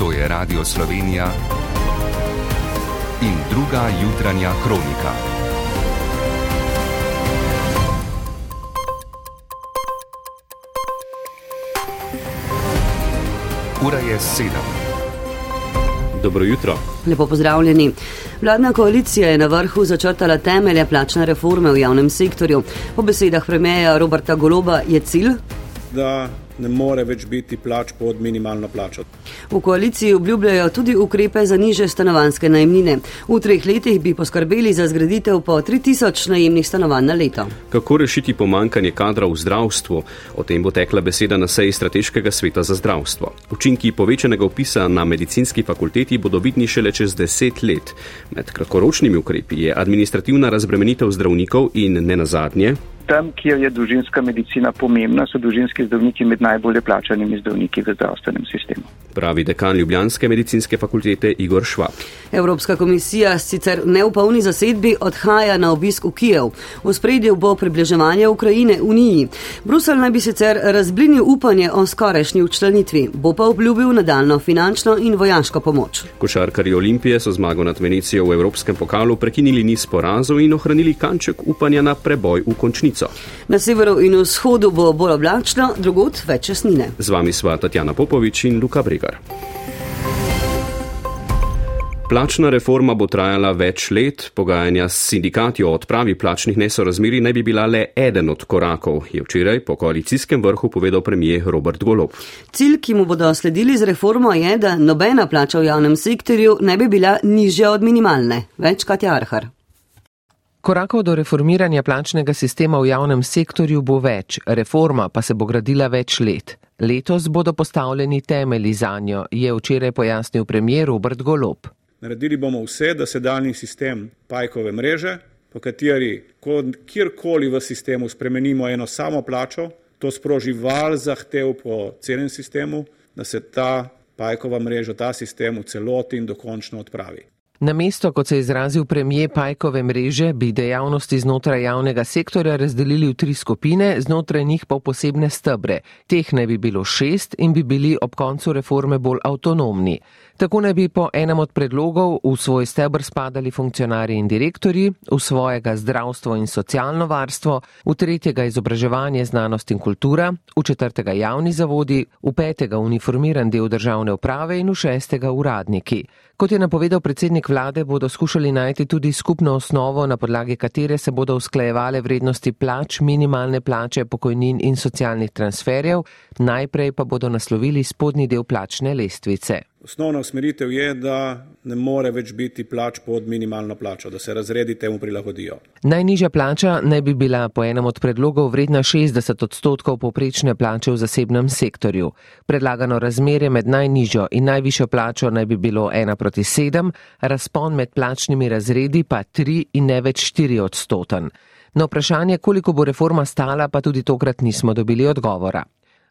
To je Radio Slovenija in druga jutranja kronika. Ura je sedem. Dobro jutro. Lepo pozdravljeni. Vladna koalicija je na vrhu začrtala temelje plačne reforme v javnem sektorju. Po besedah premijeja Roberta Goloba je cilj, da ne more več biti plač pod minimalno plačo. V koaliciji obljubljajo tudi ukrepe za niže stanovanske najemnine. V treh letih bi poskrbeli za zgraditev po 3000 najemnih stanovanj na leto. Kako rešiti pomankanje kadra v zdravstvu? O tem bo tekla beseda na seji Strateškega sveta za zdravstvo. Učinki povečanega upisa na medicinski fakulteti bodo vidni šele čez deset let. Med kratkoročnimi ukrepi je administrativna razbremenitev zdravnikov in ne nazadnje tam, kjer je družinska medicina pomembna, so družinski zdravniki med najbolje plačanimi zdravniki v zdravstvenem sistemu. Pravi dekan Ljubljanske medicinske fakultete Igor Švab. Evropska komisija sicer ne v polni zasedbi odhaja na obisk v Kijev. V spredju bo približevanje Ukrajine Uniji. Brusel naj bi sicer razblinil upanje o skorajšnji učlanitvi, bo pa obljubil nadaljno finančno in vojaško pomoč. Košarkari Olimpije so zmago nad Venecijo v Evropskem pokalu prekinili niz porazov in ohranili kanček upanja na preboj v končnico polovico. Na severu in vzhodu bo bolj oblačno, drugot več jasnine. Z vami sva Tatjana Popovič in Luka Brigar. Plačna reforma bo trajala več let, pogajanja s sindikati o odpravi plačnih nesorazmeri naj bi bila le eden od korakov, je včeraj po koalicijskem vrhu povedal premijer Robert Golob. Cilj, ki mu bodo sledili z reformo, je, da nobena plača v javnem sektorju ne bi bila nižja od minimalne. Več kot je Arhar. Korakov do reformiranja plačnega sistema v javnem sektorju bo več, reforma pa se bo gradila več let. Letos bodo postavljeni temelji za njo, je včeraj pojasnil premijer Robert Golob. Naredili bomo vse, da se daljni sistem pajkove mreže, po kateri kjerkoli v sistemu spremenimo eno samo plačo, to sproži val zahtev po celem sistemu, da se ta pajkova mreža, ta sistem v celoti in dokončno odpravi. Na mesto, kot se je izrazil premije Pajkove mreže, bi dejavnosti znotraj javnega sektorja razdelili v tri skupine, znotraj njih pa v posebne stebre. Teh ne bi bilo šest in bi bili ob koncu reforme bolj avtonomni. Tako ne bi po enem od predlogov v svoj stebr spadali funkcionarji in direktori, v svojega zdravstvo in socialno varstvo, v tretjega izobraževanje, znanost in kultura, v četrtega javni zavodi, v petega uniformiran del državne uprave in v šestega uradniki. Kot je napovedal predsednik vlade, bodo skušali najti tudi skupno osnovo, na podlagi katere se bodo usklajevale vrednosti plač, minimalne plače, pokojnin in socialnih transferjev, najprej pa bodo naslovili spodnji del plačne lestvice. Osnovna usmeritev je, da ne more več biti plač pod minimalno plačo, da se razredi temu prilagodijo. Najnižja plača naj bi bila po enem od predlogov vredna 60 odstotkov poprečne plače v zasebnem sektorju. Predlagano razmerje med najnižjo in najvišjo plačo naj bi bilo 1 proti 7, razpon med plačnimi razredi pa 3 in ne več 4 odstoten. Na vprašanje, koliko bo reforma stala, pa tudi tokrat nismo dobili odgovora.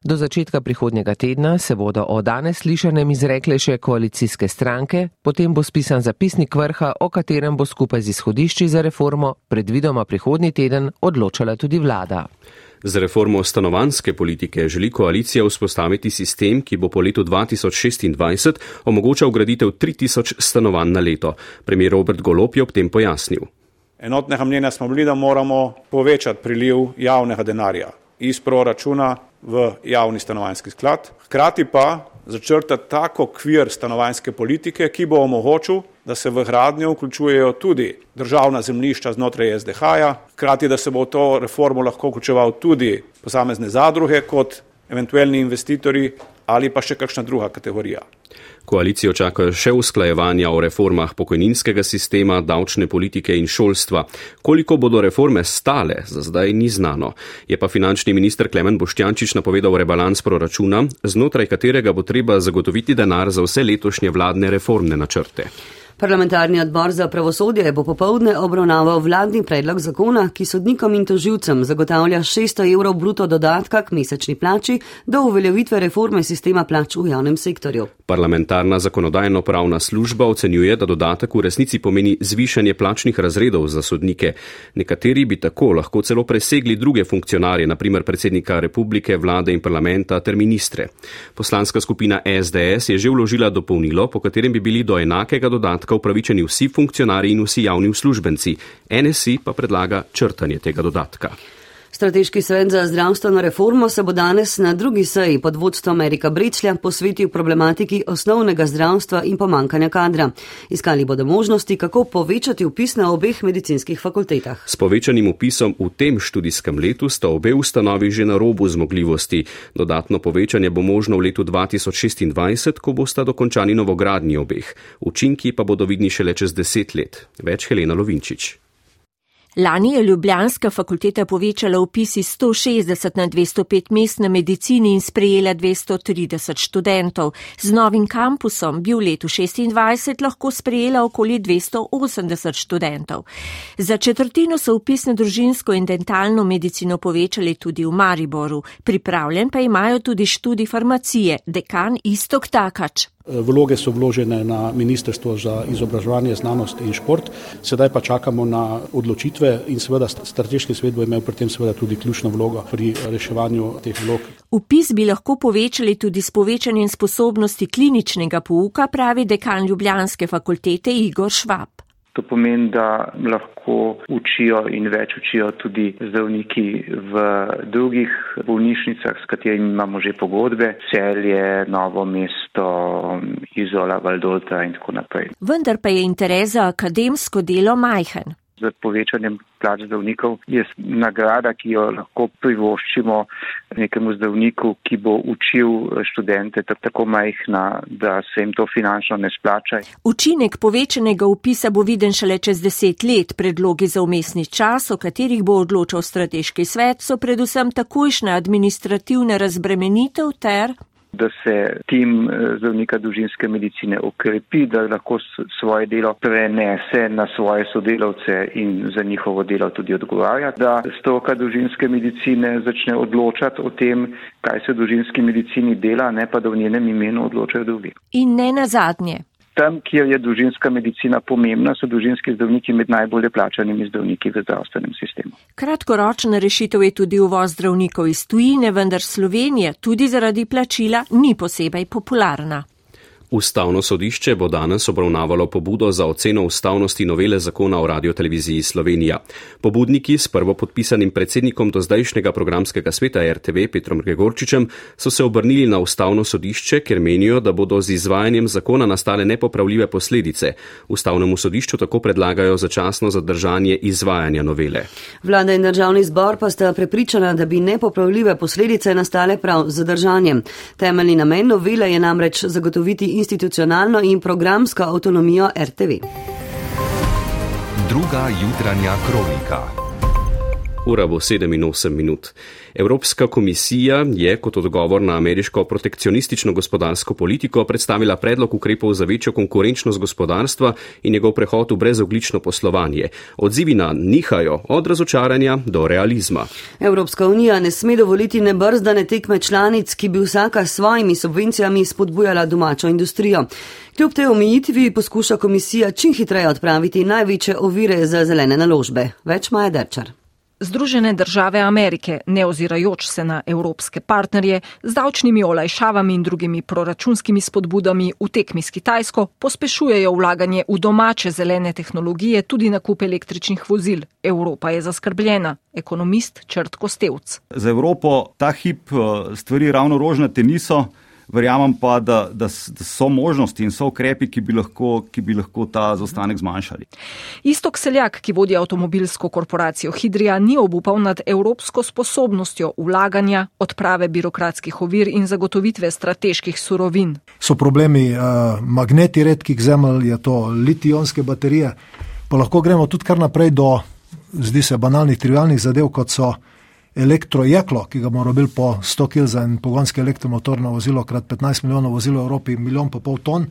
Do začetka prihodnjega tedna se bodo o danes slišanem izrekle še koalicijske stranke, potem bo spisan zapisnik vrha, o katerem bo skupaj z izhodišči za reformo predvidoma prihodnji teden odločala tudi vlada. Z reformo stanovanske politike želi koalicija vzpostaviti sistem, ki bo po letu 2026 omogočal graditev 3000 stanovanj na leto. Premijer Robert Golop je ob tem pojasnil. Enotnega mnenja smo bili, da moramo povečati priliv javnega denarja iz proračuna v javni stanovanjski sklad, hkrati pa začrtati tako kvir stanovanjske politike, ki bo omogočil, da se v gradnjo vključujejo tudi državna zemljišča znotraj SDH-ja, hkrati da se bo v to reformo lahko vključeval tudi posamezne zadruge kot eventualni investitorji ali pa še kakšna druga kategorija. Koalicijo čakajo še usklajevanja o reformah pokojninskega sistema, davčne politike in šolstva. Koliko bodo reforme stale, za zdaj ni znano. Je pa finančni minister Klemen Boštjančič napovedal rebalans proračuna, znotraj katerega bo treba zagotoviti denar za vse letošnje vladne reformne načrte. Parlamentarni odbor za pravosodje bo popovdne obravnaval vladni predlog zakona, ki sodnikom in toživcem zagotavlja 600 evrov bruto dodatka k mesečni plači do uveljavitve reforme sistema plač v javnem sektorju. Parlamentarna zakonodajno-pravna služba ocenjuje, da dodatek v resnici pomeni zvišanje plačnih razredov za sodnike. Nekateri bi tako lahko celo presegli druge funkcionarje, naprimer predsednika republike, vlade in parlamenta ter ministre. Poslanska skupina SDS je že vložila dopolnilo, po katerem bi bili do enakega dodatka upravičeni vsi funkcionarji in vsi javni uslužbenci. NSI pa predlaga črtanje tega dodatka. Strateški svet za zdravstveno reformo se bo danes na drugi seji pod vodstvom Erika Brečlja posvetil problematiki osnovnega zdravstva in pomankanja kadra. Iskali bodo možnosti, kako povečati upis na obeh medicinskih fakultetah. S povečanim upisom v tem študijskem letu sta obe ustanovi že na robu zmogljivosti. Dodatno povečanje bo možno v letu 2026, ko bosta dokončani novogradnji obeh. Učinki pa bodo vidni šele čez deset let. Več Helena Lovinčič. Lani je Ljubljanska fakulteta povečala upisi 160 na 205 mest na medicini in sprejela 230 študentov. Z novim kampusom bi v letu 26 lahko sprejela okoli 280 študentov. Za četrtino so upis na družinsko in dentalno medicino povečali tudi v Mariboru. Pripravljen pa imajo tudi študij farmacije, dekan Istok Takač. Vloge so vložene na Ministrstvo za izobraževanje, znanost in šport, sedaj pa čakamo na odločitve in seveda strateški svet bo imel pri tem seveda tudi ključno vlogo pri reševanju teh vlog. Upis bi lahko povečali tudi s povečanjem sposobnosti kliničnega pouka, pravi dekan Ljubljanske fakultete Igor Švab. To pomeni, da lahko učijo in več učijo tudi zdravniki v drugih bolnišnicah, s katerimi imamo že pogodbe, celje, novo mesto, izola, valdolta in tako naprej. Vendar pa je interes za akademsko delo majhen z povečanjem plač zdravnikov je nagrada, ki jo lahko privoščimo nekemu zdravniku, ki bo učil študente tako majhna, da se jim to finančno ne splača. Učinek povečanega upisa bo viden šele čez deset let. Predlogi za umestni čas, o katerih bo odločal strateški svet, so predvsem takojšnja administrativna razbremenitev ter da se tim eh, zdravnika družinske medicine okrepi, da lahko svoje delo prenese na svoje sodelavce in za njihovo delo tudi odgovarja, da stroka družinske medicine začne odločati o tem, kaj se v družinski medicini dela, ne pa da v njenem imenu odločajo drugi. In ne na zadnje tam, kjer je družinska medicina pomembna, so družinski zdravniki med najbolje plačanimi zdravniki v zdravstvenem sistemu. Kratkoročna rešitev je tudi uvoz zdravnikov iz tujine, vendar Slovenija tudi zaradi plačila ni posebej popularna. Ustavno sodišče bo danes obravnavalo pobudo za oceno ustavnosti novele zakona o radioteleviziji Slovenija. Pobudniki s prvo podpisanim predsednikom do zdajšnjega programskega sveta RTV Petrom Gregorčičem so se obrnili na ustavno sodišče, ker menijo, da bodo z izvajanjem zakona nastale nepopravljive posledice. Ustavnemu sodišču tako predlagajo začasno zadržanje izvajanja novele. Vlada in državni zbor pa sta prepričana, da bi nepopravljive posledice nastale prav zadržanjem. Temeljni namen novele je namreč zagotoviti institucionalno in programsko avtonomijo RTV. Druga jutranja kronika. Ura bo 7 in 8 minut. Evropska komisija je kot odgovor na ameriško protekcionistično gospodarsko politiko predstavila predlog ukrepov za večjo konkurenčnost gospodarstva in njegov prehod v brezoglično poslovanje. Odzivi na nihajo od razočaranja do realizma. Evropska unija ne sme dovoliti nebrzdane tekme članic, ki bi vsaka s svojimi subvencijami spodbujala domačo industrijo. Kljub tej omejitvi poskuša komisija čim hitreje odpraviti največje ovire za zelene naložbe. Več Maja Derčar. Združene države Amerike, ne ozirajoč se na evropske partnerje, z davčnimi olajšavami in drugimi proračunskimi spodbudami v tekmi s Kitajsko pospešujejo vlaganje v domače zelene tehnologije, tudi nakup električnih vozil. Evropa je zaskrbljena. Ekonomist Črt Kostevc. Za Evropo ta hip eh, stvari ravno rožnate niso. Verjamem pa, da, da, da so možnosti in so ukrepi, ki bi lahko, ki bi lahko ta zaostanek zmanjšali. Istok Seljak, ki vodi avtomobilsko korporacijo Hidrija, ni obupal nad evropsko sposobnostjo vlaganja, odprave birokratskih ovir in zagotovitve strateških surovin. So problemi uh, magneti redkih zemelj, je to litijonske baterije, pa lahko gremo tudi kar naprej do, zdi se, banalnih, trivialnih zadev, kot so elektrojeklo, ki ga bomo robili po 100 kg za en pogonski elektromotor na vozilo, krat 15 milijonov vozil v Evropi, milijon pa pol ton.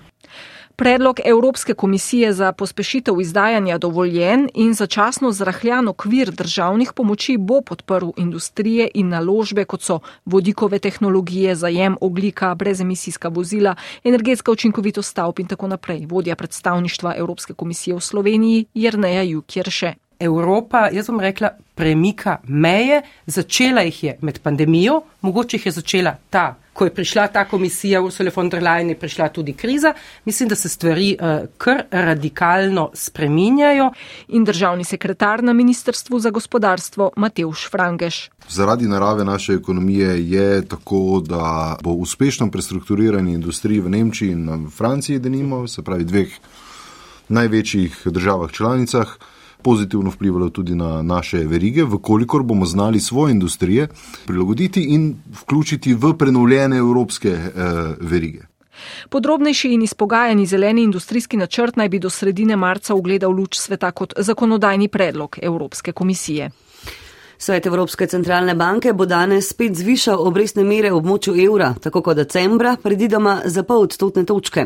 Predlog Evropske komisije za pospešitev izdajanja dovoljen in začasno zrahljan okvir državnih pomoči bo podprl industrije in naložbe, kot so vodikove tehnologije, zajem oglika, brezemisijska vozila, energetska učinkovitost stavb in tako naprej. Vodja predstavništva Evropske komisije v Sloveniji Jrneja Jukjerše. Evropa, jaz bom rekla, premika meje, začela jih je med pandemijo, mogoče jih je začela ta, ko je prišla ta komisija Ursula von der Leyen, je prišla tudi kriza. Mislim, da se stvari uh, kar radikalno spreminjajo. In državni sekretar na Ministrstvu za gospodarstvo Mateuš Frangeš. Zaradi narave naše ekonomije je tako, da bo uspešno prestrukturiranje industrije v Nemčiji in v Franciji, da nimo, se pravi dveh največjih državah članicah pozitivno vplivalo tudi na naše verige, vkolikor bomo znali svoje industrije prilagoditi in vključiti v prenovljene evropske eh, verige. Podrobnejši in izpogajani zeleni industrijski načrt naj bi do sredine marca ugledal luč sveta kot zakonodajni predlog Evropske komisije. Svet Evropske centralne banke bo danes spet zvišal obrestne mere v območju evra, tako kot decembra, predidoma za pol odstotne točke.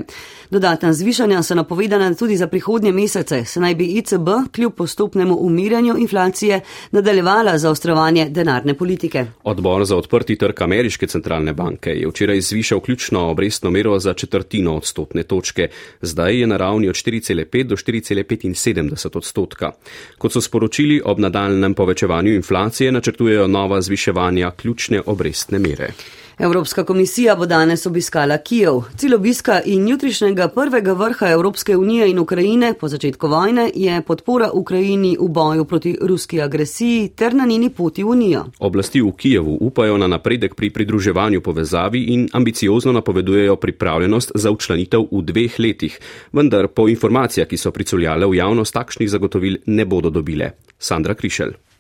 Dodatna zvišanja so napovedana tudi za prihodnje mesece, se naj bi ICB kljub postopnemu umirjanju inflacije nadaljevala za ostrovanje denarne politike. Odbor za odprti trg ameriške centralne banke je včeraj zvišal ključno obrestno mero za četrtino odstotne točke, zdaj je na ravni od 4,5 do 4,75 odstotka. Kot so sporočili ob nadaljnem povečevanju inflacije, inflacije načrtujejo nova zviševanja ključne obrestne mere. Evropska komisija bo danes obiskala Kijev. Cilj obiska in jutrišnjega prvega vrha Evropske unije in Ukrajine po začetku vojne je podpora Ukrajini v boju proti ruski agresiji ter na njeni poti v unijo. Oblasti v Kijevu upajo na napredek pri pridruževanju povezavi in ambiciozno napovedujejo pripravljenost za učlanitev v dveh letih, vendar po informacijah, ki so priculjale v javnost, takšnih zagotovil ne bodo dobile. Sandra Krišelj.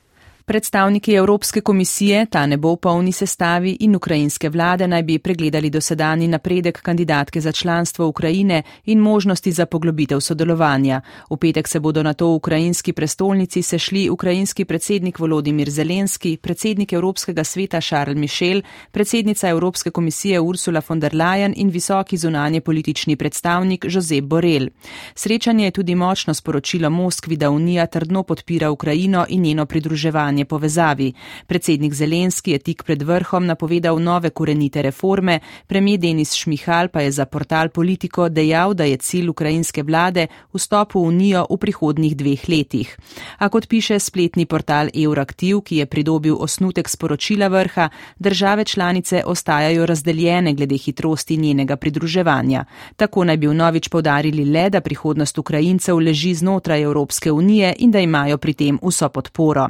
Predstavniki Evropske komisije, ta ne bo v polni sestavi in ukrajinske vlade naj bi pregledali dosedani napredek kandidatke za članstvo Ukrajine in možnosti za poglobitev sodelovanja. V petek se bodo na to v ukrajinski prestolnici sešli ukrajinski predsednik Volodimir Zelenski, predsednik Evropskega sveta Charles Michel, predsednica Evropske komisije Ursula von der Leyen in visoki zunanje politični predstavnik Josep Borel. Srečanje je tudi močno sporočilo Moskvi, da Unija trdno podpira Ukrajino in njeno pridruževanje notranje povezavi. Predsednik Zelenski je tik pred vrhom napovedal nove korenite reforme, premijer Denis Šmihal pa je za portal Politiko dejal, da je cilj ukrajinske vlade vstop v Unijo v prihodnih dveh letih. A kot piše spletni portal Euraktiv, ki je pridobil osnutek sporočila vrha, države članice ostajajo razdeljene glede hitrosti njenega pridruževanja. Tako naj bi v novič povdarili le, da prihodnost Ukrajincev leži znotraj Evropske unije in da imajo pri tem vso podporo.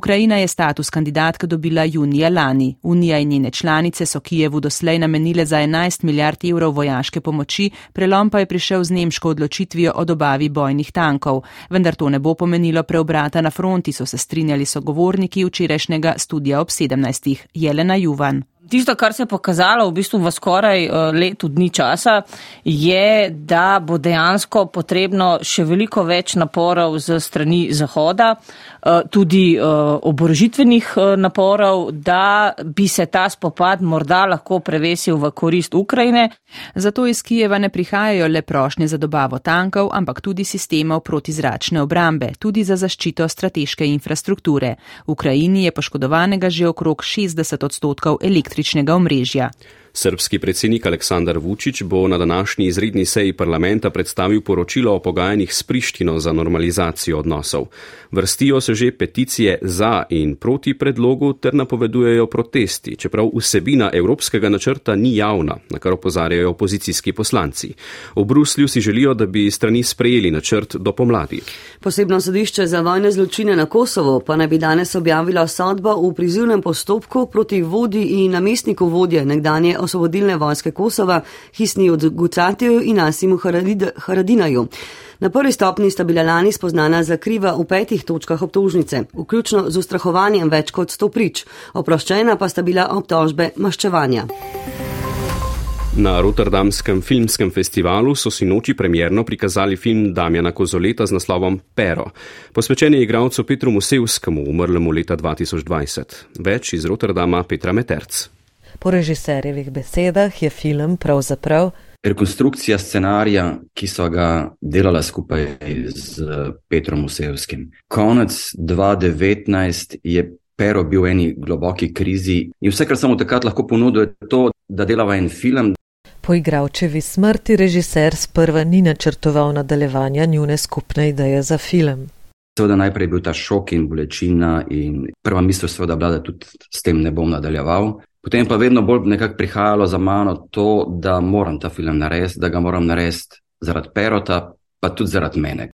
Ukrajina je status kandidatka dobila junija lani. Unija in njene članice so Kijevu doslej namenile za 11 milijard evrov vojaške pomoči, prelom pa je prišel z nemško odločitvijo o dobavi bojnih tankov. Vendar to ne bo pomenilo preobrata na fronti, so se strinjali sogovorniki včerajšnjega studija ob 17. Jelena Juvan. Tisto, kar se je pokazalo v bistvu v skoraj eh, letu dni časa, je, da bo dejansko potrebno še veliko več naporov z strani Zahoda, eh, tudi eh, oborožitvenih naporov, da bi se ta spopad morda lahko prevesil v korist Ukrajine. Zato iz Kijeva ne prihajajo le prošnje za dobavo tankov, ampak tudi sistemov protizračne obrambe, tudi za zaščito strateške infrastrukture. V Ukrajini je poškodovanega že okrog 60 odstotkov elektrike električnega omrežja. Srbski predsednik Aleksandar Vučić bo na današnji izredni seji parlamenta predstavil poročilo o pogajanjih s Prištino za normalizacijo odnosov. Vrstijo se že peticije za in proti predlogu ter napovedujejo protesti, čeprav vsebina evropskega načrta ni javna, na kar opozarjajo opozicijski poslanci. V Bruslju si želijo, da bi strani sprejeli načrt do pomladi. Posebno sodišče za vojne zločine na Kosovo pa naj bi danes objavila sodbo v prizivnem postopku proti vodi in namestniku vodje nekdanje osvobodilne vojske Kosova, Hisni od Gucatiju in Asimu Haradinaju. Na prvi stopni sta bila lani spoznana za kriva v petih točkah obtožnice, vključno z ustrahovanjem več kot sto prič, oproščena pa sta bila obtožbe maščevanja. Na Rotterdamskem filmskem festivalu so si noči premjerno prikazali film Damjana Kozoleta z naslovom Pero, posvečen je igralcu Petru Musevskemu, umrlemu leta 2020. Več iz Rotterdama Petra Meterc. Po režiserjevih besedah je film pravzaprav rekonstrukcija scenarija, ki so ga delala skupaj z Petrom Musevskim. Konec 2019 je Pero bil v eni globoki krizi in vse, kar sem mu takrat lahko ponudil, je to, da delava en film. Po igravčevi smrti režiser sprva ni načrtoval nadaljevanja njune skupne ideje za film. Seveda najprej je bil ta šok in bolečina in prva misel seveda bila, da tudi s tem ne bom nadaljeval. Potem pa vedno bolj nekako prihajalo za mano to, da moram ta film narediti, da ga moram narediti zaradi Perota, pa tudi zaradi mene.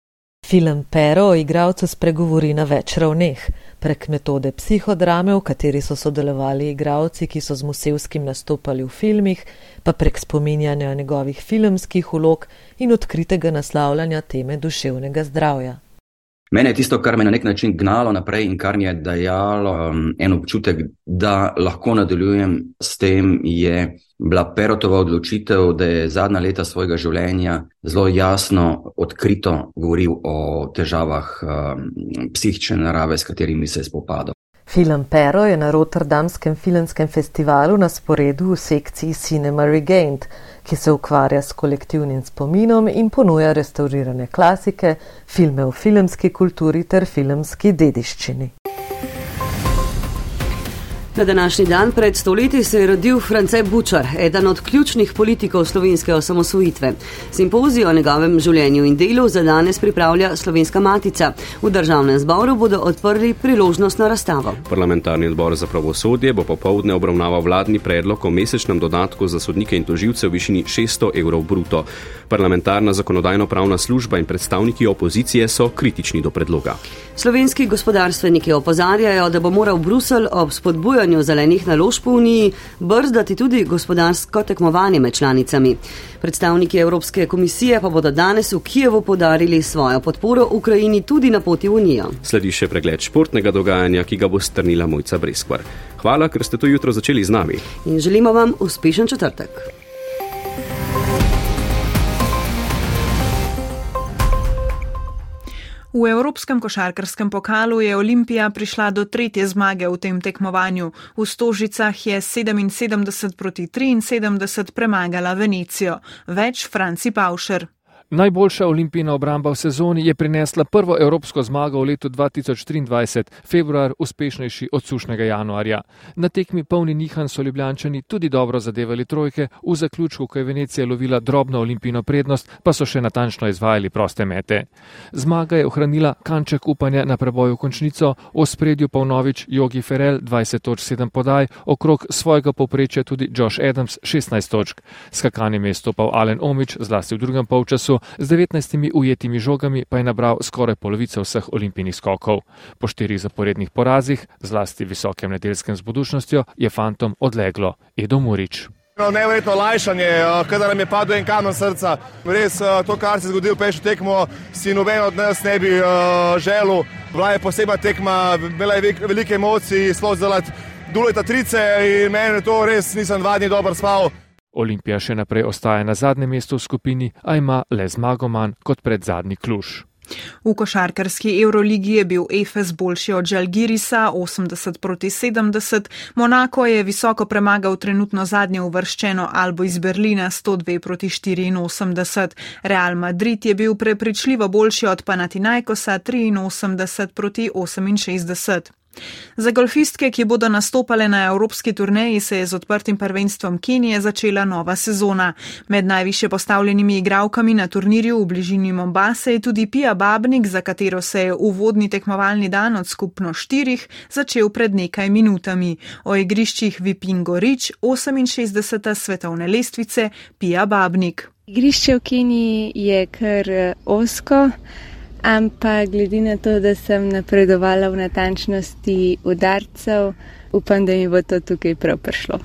Film Pero o igravcu spregovori na več ravneh. Prek metode psihodrame, v kateri so sodelovali igravci, ki so z Musevskim nastopali v filmih, pa prek spominjanja njegovih filmskih ulog in odkritega naslavljanja teme duševnega zdravja. Mene je tisto, kar me na nek način gnalo naprej in kar mi je dajalo um, en občutek, da lahko nadaljujem s tem, je bila Perotova odločitev, da je zadnja leta svojega življenja zelo jasno, odkrito govoril o težavah um, psihične narave, s katerimi se je spopadal. Film Pero je na Rotterdamskem filmskem festivalu na sporedu v sekciji Cinema Regained, ki se ukvarja s kolektivnim spominom in ponuja restaurirane klasike, filme o filmski kulturi ter filmski dediščini. Na današnji dan pred stoletji se je rodil France Bučar, eden od ključnih politikov slovenske osamosvojitve. Simpozij o njegovem življenju in delu za danes pripravlja Slovenska matica. V državnem zboru bodo odprli priložnostno razstavo. Parlamentarni odbor za pravosodje bo popovdne obravnaval vladni predlog o mesečnem dodatku za sodnike in toživce v višini 600 evrov bruto. Parlamentarna zakonodajno-pravna služba in predstavniki opozicije so kritični do predloga. Slovenski gospodarstveniki opozarjajo, da bo moral Brusel ob spodbujanju zelenih naložb v Uniji brzdati tudi gospodarsko tekmovanje med članicami. Predstavniki Evropske komisije pa bodo danes v Kijevu podarili svojo podporo Ukrajini tudi na poti v Unijo. Sledi še pregled športnega dogajanja, ki ga bo strnila Mojca Breskvar. Hvala, ker ste to jutro začeli z nami. In želimo vam uspešen četrtek. V Evropskem košarkarskem pokalu je Olimpija prišla do tretje zmage v tem tekmovanju. V Stožicah je 77 proti 73 premagala Venecijo. Več Franci Paušer. Najboljša olimpijska obramba v sezoni je prinesla prvo evropsko zmago v letu 2023, februar uspešnejši od sušnega januarja. Na tekmi polni nihan so ljubljančani tudi dobro zadevali trojke, v zaključku, ko je Venecija lovila drobno olimpijsko prednost, pa so še natančno izvajali proste mete. Zmaga je ohranila kanček upanja na preboju končnico, v spredju pa vnovič Jogi Ferel 20 točk 7 podaj, okrog svojega poprečja tudi Josh Adams 16 točk. Skakanjem je stopal Alen Omič, zlasti v drugem polčasu z 19 ujetimi žogami pa je nabral skoraj polovico vseh olimpijskih skokov. Po štirih zaporednih porazih, zlasti visokem nedeljskem zbudušnostjo, je fantom odleglo Edo Murič. No, neverjetno lajšanje, eh, kadar nam je padlo en kamen srca. Res eh, to, kar se je zgodilo, peš tekmo, si noben od nas ne bi uh, želel. Bila je posebna tekma, bila je velike emocije, sploh zelo duleta trice in meni to res nisem dva dni dobro spal. Olimpija še naprej ostaja na zadnjem mestu v skupini, a ima le zmago manj kot pred zadnji kluž. V košarkarski Euroligi je bil Efes boljši od Žalgirisa 80 proti 70, Monako je visoko premagal trenutno zadnje uvrščeno Albo iz Berlina 102 proti 84, Real Madrid je bil prepričljivo boljši od Panatinajkosa 83 proti 68. Za golfistke, ki bodo nastopale na evropski turneji, se je z odprtim prvenstvom Kenije začela nova sezona. Med najviše postavljenimi igravkami na turnirju v bližini Mombase je tudi Pia Babnik, za katero se je uvodni tekmovalni dan od skupno štirih začel pred nekaj minutami. O igriščih Vipingo Rič, 68. svetovne lestvice, Pia Babnik. Igrišče v Keniji je kar osko. Ampak glede na to, da sem napredovala v natančnosti udarcev, upam, da mi bo to tukaj prav prišlo.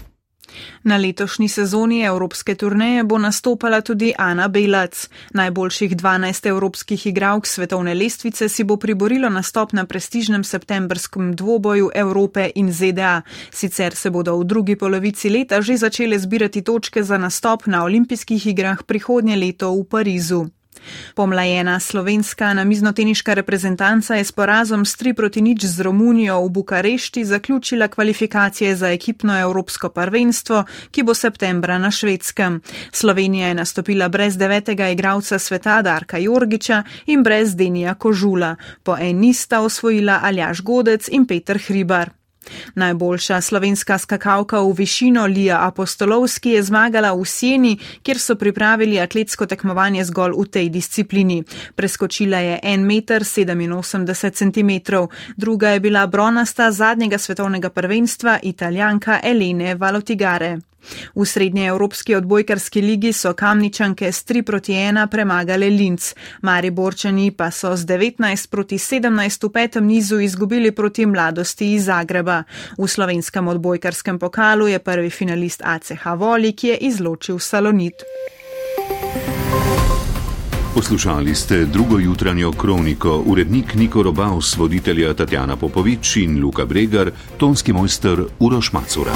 Na letošnji sezoni evropske turneje bo nastopala tudi Ana Bejlac. Najboljših 12 evropskih igralk svetovne lestvice si bo priborilo nastop na prestižnem septembrskem dvoboju Evrope in ZDA. Sicer se bodo v drugi polovici leta že začele zbirati točke za nastop na olimpijskih igrah prihodnje leto v Parizu. Pomlajena slovenska namiznoteniška reprezentanca je s porazom s 3 proti nič z Romunijo v Bukarešti zaključila kvalifikacije za ekipno evropsko prvenstvo, ki bo septembra na švedskem. Slovenija je nastopila brez devetega igralca sveta Darka Jorgiča in brez Denija Kožula. Po eni sta osvojila Aljaš Godec in Peter Hribar. Najboljša slovenska skakalka v višino Lija Apostolovski je zmagala v Sieni, kjer so pripravili atletsko tekmovanje zgolj v tej disciplini. Preskočila je 1,87 m, druga je bila bronasta zadnjega svetovnega prvenstva italijanka Elene Valotigare. V srednje evropski odbojkarski ligi so kamničanke s 3 proti 1 premagale Linz, Mari Borčani pa so z 19 proti 17 v petem nizu izgubili proti mladosti iz Zagreba. V slovenskem odbojkarskem pokalu je prvi finalist ACH Voli, ki je izločil Salonit. Poslušali ste drugo jutranjo kroniko, urednik Niko Robaus, voditelja Tatjana Popovič in Luka Bregar, tonski mojster Uroš Macura.